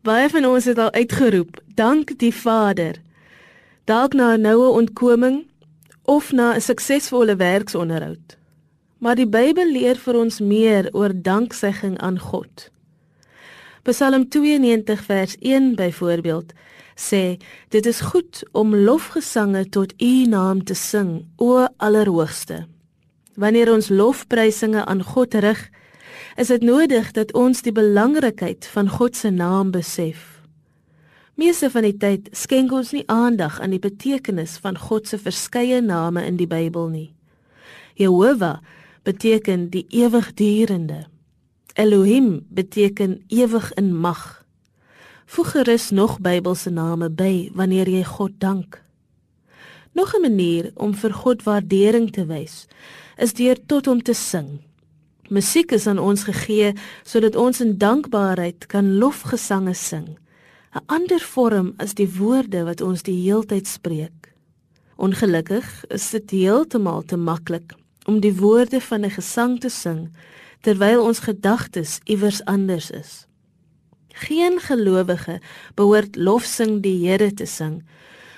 Baie van ons het al uitgeroep, dank die Vader. Dalk na 'n noue ontkoming of na 'n suksesvolle werksonderhoud. Maar die Bybel leer vir ons meer oor danksegging aan God. Psalm 92 vers 1 byvoorbeeld sê dit is goed om lofgesange tot U naam te sing o allerhoogste. Wanneer ons lofprysinge aan God rig, is dit nodig dat ons die belangrikheid van God se naam besef. Meeste van die tyd skenk ons nie aandag aan die betekenis van God se verskeie name in die Bybel nie. Jehovah beteken die ewigdurende. Elohim beteken ewig in mag. Voeg gerus nog Bybelse name by wanneer jy God dank. Nog 'n manier om vir God waardering te wys, is deur tot hom te sing. Musiek is aan ons gegee sodat ons in dankbaarheid kan lofgesange sing. 'n Ander vorm is die woorde wat ons die heeltyd spreek. Ongelukkig is dit heeltemal te maklik om die woorde van 'n gesang te sing terwyl ons gedagtes iewers anders is. Geen gelowige behoort lofsing die Here te sing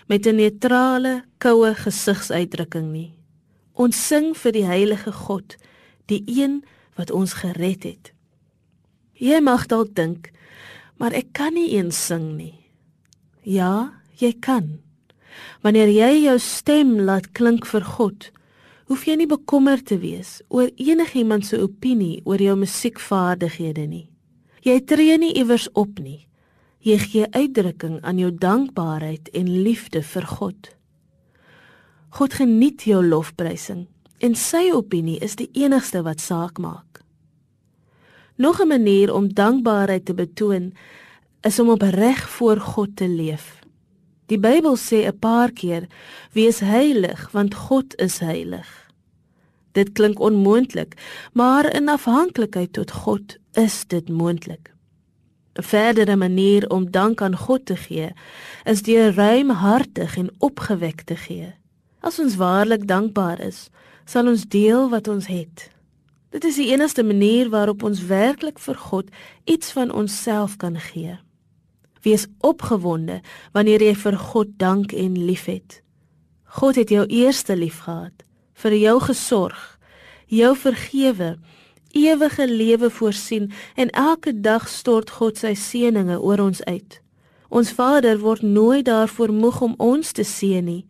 met 'n neutrale, koue gesigsuitdrukking nie. Ons sing vir die heilige God, die een wat ons gered het. Jy mag dalk dink, maar ek kan nie eens sing nie. Ja, jy kan. Wanneer jy jou stem laat klink vir God, hoef jy nie bekommerd te wees oor enigiemand se opinie oor jou musiekvaardighede nie. Jy tree nie iewers op nie. Jy gee uitdrukking aan jou dankbaarheid en liefde vir God. God geniet jou lofprysing en sy opinie is die enigste wat saak maak. Nog 'n manier om dankbaarheid te betoon is om opreg voor God te leef. Die Bybel sê 'n paar keer: "Wees heilig, want God is heilig." Dit klink onmoontlik, maar in afhanklikheid tot God is dit moontlik. 'n Verdere manier om dank aan God te gee, is deur ruimhartig en opgewek te gee. As ons waarlik dankbaar is, sal ons deel wat ons het. Dit is die enigste manier waarop ons werklik vir God iets van onsself kan gee. Wees opgewonde wanneer jy vir God dank en liefhet. God het jou eerste liefgehad, vir jou gesorg, jou vergewe ewige lewe voorsien en elke dag stort God sy seëninge oor ons uit. Ons Vader word nooit daarvoor moeg om ons te seën nie.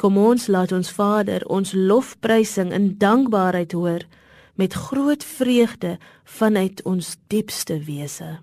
Kom ons laat ons Vader ons lofprysing in dankbaarheid hoor met groot vreugde vanuit ons diepste wese.